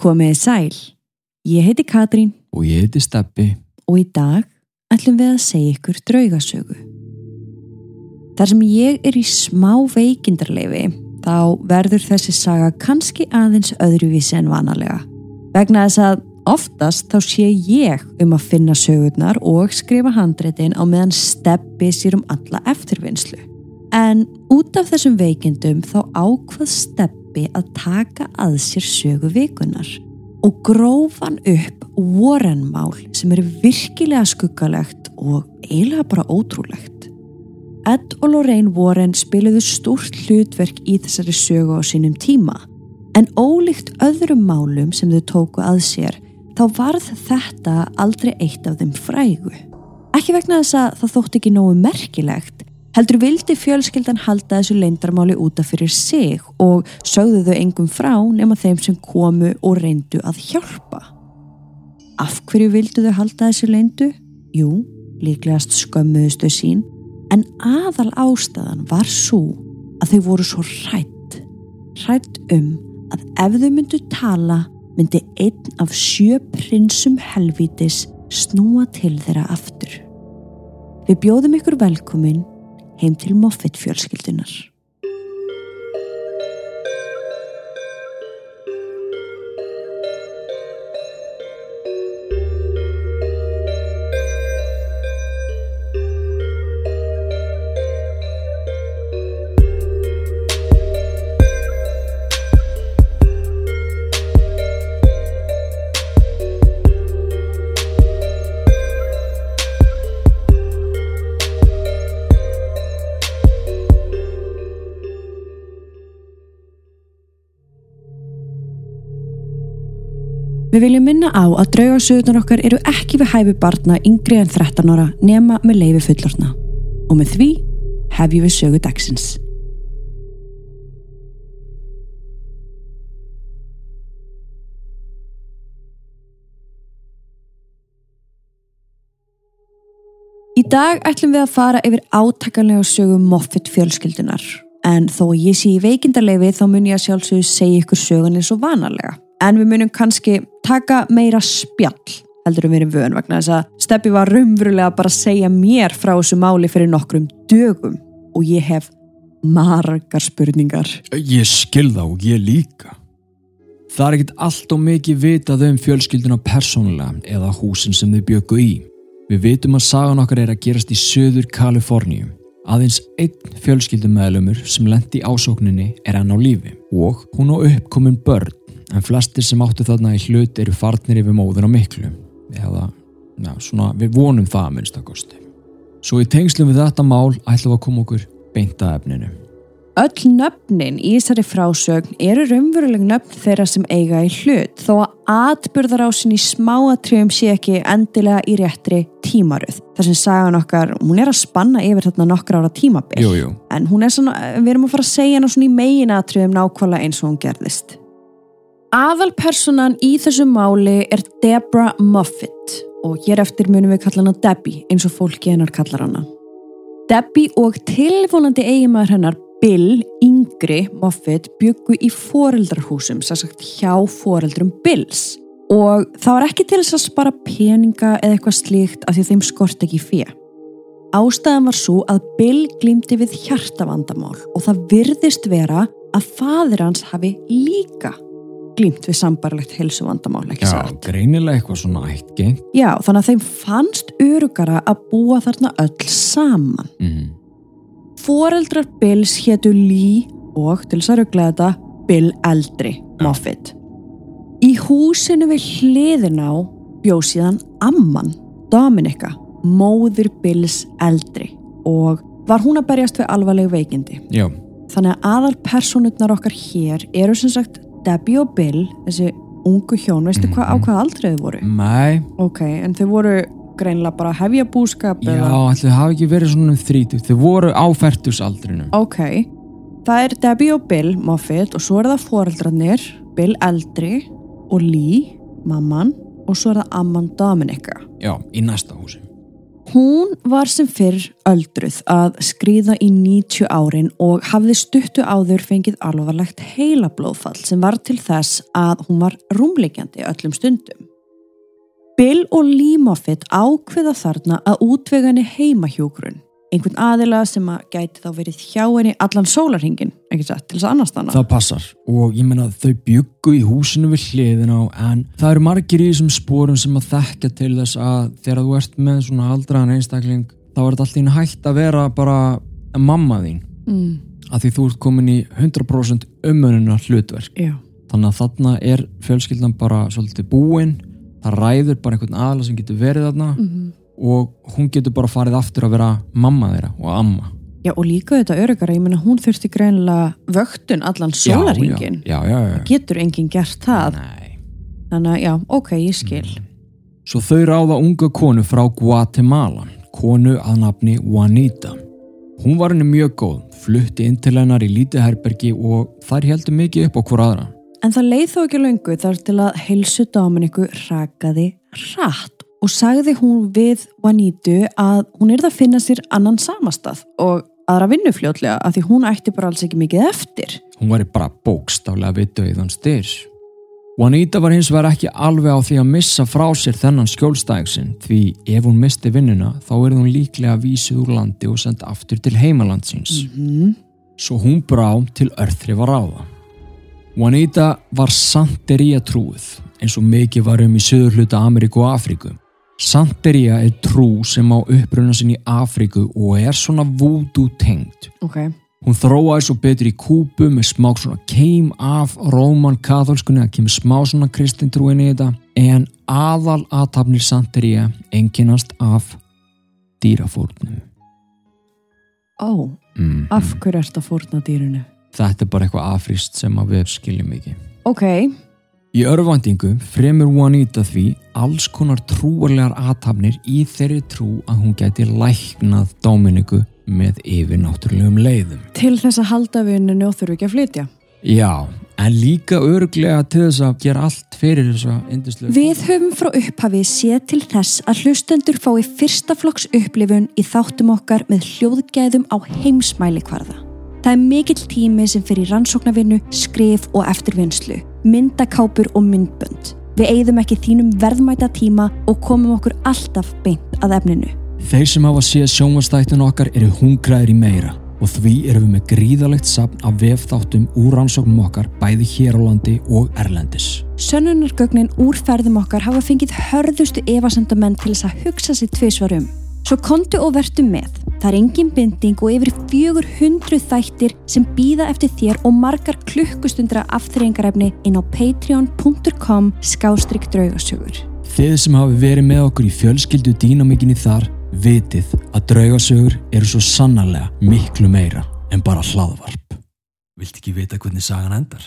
Komiði sæl. Ég heiti Katrín Og ég heiti Steppi. og í dag ætlum við að segja ykkur draugasögu. Þar sem ég er í smá veikindarleifi þá verður þessi saga kannski aðeins öðruvísi en vanalega. Vegna þess að oftast þá sé ég um að finna sögurnar og skrifa handreitin á meðan Steppi sér um alla eftirvinnslu. En út af þessum veikindum þá ákvað Steppi að taka að sér sögu vikunar og grófan upp Warren-mál sem er virkilega skuggalegt og eiginlega bara ótrúlegt. Ed og Lorraine Warren spiluðu stúrt hlutverk í þessari sögu á sínum tíma en ólíkt öðrum málum sem þau tóku að sér þá varð þetta aldrei eitt af þeim frægu. Ekki vegna þess að það þótt ekki nógu merkilegt heldur vildi fjölskyldan halda þessu leindarmáli útaf fyrir sig og sögðu þau engum frá nema þeim sem komu og reyndu að hjálpa. Af hverju vildu þau halda þessu leindu? Jú, líklegast skömmuðustu sín, en aðal ástæðan var svo að þau voru svo hrætt. Hrætt um að ef þau myndu tala myndi einn af sjö prinsum helvítis snúa til þeirra aftur. Við bjóðum ykkur velkomin heim til Moffett fjölskyldunar. Við viljum minna á að draugarsöðunar okkar eru ekki við hæfi barna yngri en 13 ára nema með leifi fullorna. Og með því hefjum við sögu dagsins. Í dag ætlum við að fara yfir átakanlega sögu Moffett fjölskyldunar. En þó ég sé í veikindarleifi þá mun ég að sjálfsögðu segja ykkur sögun eins og vanalega en við munum kannski taka meira spjall heldur um verið vön vegna þess að Steppi var raunverulega bara að segja mér frá þessu máli fyrir nokkrum dögum og ég hef margar spurningar. Ég skil þá og ég líka. Það er ekkit allt og mikið vitað um fjölskylduna persónulega eða húsin sem þau bjöku í. Við vitum að sagan okkar er að gerast í söður Kaliforníu. Aðeins einn fjölskyldumæðlumur sem lendi í ásókninni er enn á lífi og hún á uppkomin börn en flestir sem áttu þarna í hlut eru farnir yfir móður á miklu eða, já, svona, við vonum það að minnstakosti. Svo í tengslum við þetta mál ætlum við að koma okkur beint að efninu. Öll nöfnin í þessari frásögn eru raunveruleg nöfn þeirra sem eiga í hlut þó að atbyrðarásin í smáatrjöfum sé ekki endilega í réttri tímaruð. Það sem sagan okkar, hún er að spanna yfir þarna nokkra ára tímabill. Jú, jú. En hún er svona, við erum að fara að segja hana svona í meginatrjöfum nákvæmlega eins og hún gerðist. Aðalpersonan í þessu máli er Debra Moffett og hér eftir munum við kalla hana Debbie eins og fólki hennar kallar hana. Debbie og tilvonandi eiginmaður hennar Bill Yngri Moffett byggu í foreldrarhúsum, sérsagt hjá foreldrum Bills og það var ekki til þess að spara peninga eða eitthvað slíkt af því þeim skort ekki fyrir. Ástæðan var svo að Bill glýmdi við hjartavandamál og það virðist vera að fadir hans hafi líka glýmt við sambarlegt helsuvandamál, ekki Já, satt? greinilega eitthvað svona ættgengt. Já, þannig að þeim fannst örugara að búa þarna öll saman. Mm. Foreldrar Bills hétu Lee og, til þess að röglega þetta, Bill Eldri, Moffett. Í húsinu við hliðin á bjóð síðan Amman, Dominika, móðir Bills Eldri og var hún að berjast við alvarleg veikindi. Já, Þannig að aðal personutnar okkar hér eru sem sagt Debbie og Bill, þessi ungu hjón, veistu hvað á hvað aldrei þau voru? mæ, Ok, en þau voru greinilega bara hefja búskap já, ætli hafi ekki verið svona um þrítug. Þau voru á færtusaldrinu. Ok, það er Debbie og Bill Moffett og svo er það foreldrarnir, Bill eldri og Lee, mamman og svo er það Amman Dominika. Já, í næsta húsi. Hún var sem fyrr öldruð að skrýða í 90 árin og hafði stuttu áður fengið alvarlegt heilablóðfall sem var til þess að hún var rúmleikjandi öllum stundum. Bill og Lee Moffitt ákveða þarna að útvega henni heimahjógrun einhvern aðila sem að gæti þá verið hjá henni allan sólarhingin, ekki satt, til þess að annars þannig. Það passar. Og ég menna þau byggu í húsinu við hliðin á en það eru margir í þessum spórum sem að þekka til þess að þegar þú ert með svona aldraðan einstakling þá er þetta alltaf hægt að vera bara mamma þín. Mm, að því þú ert komin í 100% umönunar hlutverk já, þannig að þarna er fjölskyldan bara svolítið búin það ræður bara einhvern aðla sem getur verið þarna. Mm og hún getur bara farið aftur að vera mamma þeirra og amma já og líka þetta örugara, ég meina hún þurfti greinilega vöktun allan sólarhingin. já, já, já, já. Getur enginn gert það, Nei. þannig að já, ok, ég skil. Svo þau ráða unga konu frá Guatemala, konu að nafni Juanita. Hún var henni mjög góð, flutti inn til hennar í lítið herbergi og þær heldur mikið upp á hver aðra. En það leið þó ekki löngu þar til að heilsu Dominiku rakaði rætt og sagði hún við Juanitu að hún er það að finna sér annan samastað og aðra vinnufljótlega að því hún ætti bara alls ekki mikið eftir. Hún var bara bókstaflega við döiðan styrs. Juanita var hins vegar ekki alveg á því að missa frá sér þennan skjólstæðiksinn því ef hún misti vinnuna þá er hún líklega vísið úr landi og senda aftur til heimalandsins. Mm. Svo hún brá til örþrif að ráða. Juanita var Santería trúið eins og mikið var um í söður hluta Ameríku og Afríku. Santería er trú sem á uppruna sinni í Afríku og er svona voodoo tengt. Ok, Hún þróaði svo betur í kúpu með smá svona keim af róman katholskunni að kemur smá svona kristintrúin í þetta en aðal aðtapnir Santería enginast af dýrafórnum. ó, Mm af hverju ert að fórna dýrunu? Þetta er bara eitthvað afríst sem við skiljum ekki. Ok, Í örvæntingu fremur Juanita því alls konar trúarlegar aðtapnir í þeirri trú að hún geti læknað Dominiku með yfirnáttúrulegum leiðum. til þess að halda vinninu og þurfu ekki að flytja. Já, en líka örglega til þess að gera allt fyrir þessa indislegu. Við höfum frá upphafi séð til þess að hlustendur fái fyrsta flokks upplifun í þáttum okkar með hljóðgæðum á heimsmæli kvarða. Það er mikill tími sem fyrir rannsóknarvinnu, skrif og eftirvinnslu, myndakápur og myndbönd. Við eigðum ekki þínum verðmæta tíma og komum okkur alltaf beint að efninu. Þeir sem hafa séð sjónvastættun okkar eru hungraðir í meira og því erum við með gríðalegt sapn af vefþáttum úr rannsóknum okkar bæði hér á landi og erlendis. Sönnunargögnin úr ferðum okkar hafa fengið hörðustu evasendamenn til þess að hugsa sér tvisvar um. Svo kontu og vertu með. Það er engin binding og yfir 400 þættir sem býða eftir þér og margar klukkustundra afþreyingarefni inn á patreon.com skástrygg draugasögur. Þið sem hafi verið með okkur í fjölskyldu dýnamikinni þar vitið að draugasögur eru svo sannarlega miklu meira en bara hlaðvarp. Vilt ekki vita hvernig sagan endar?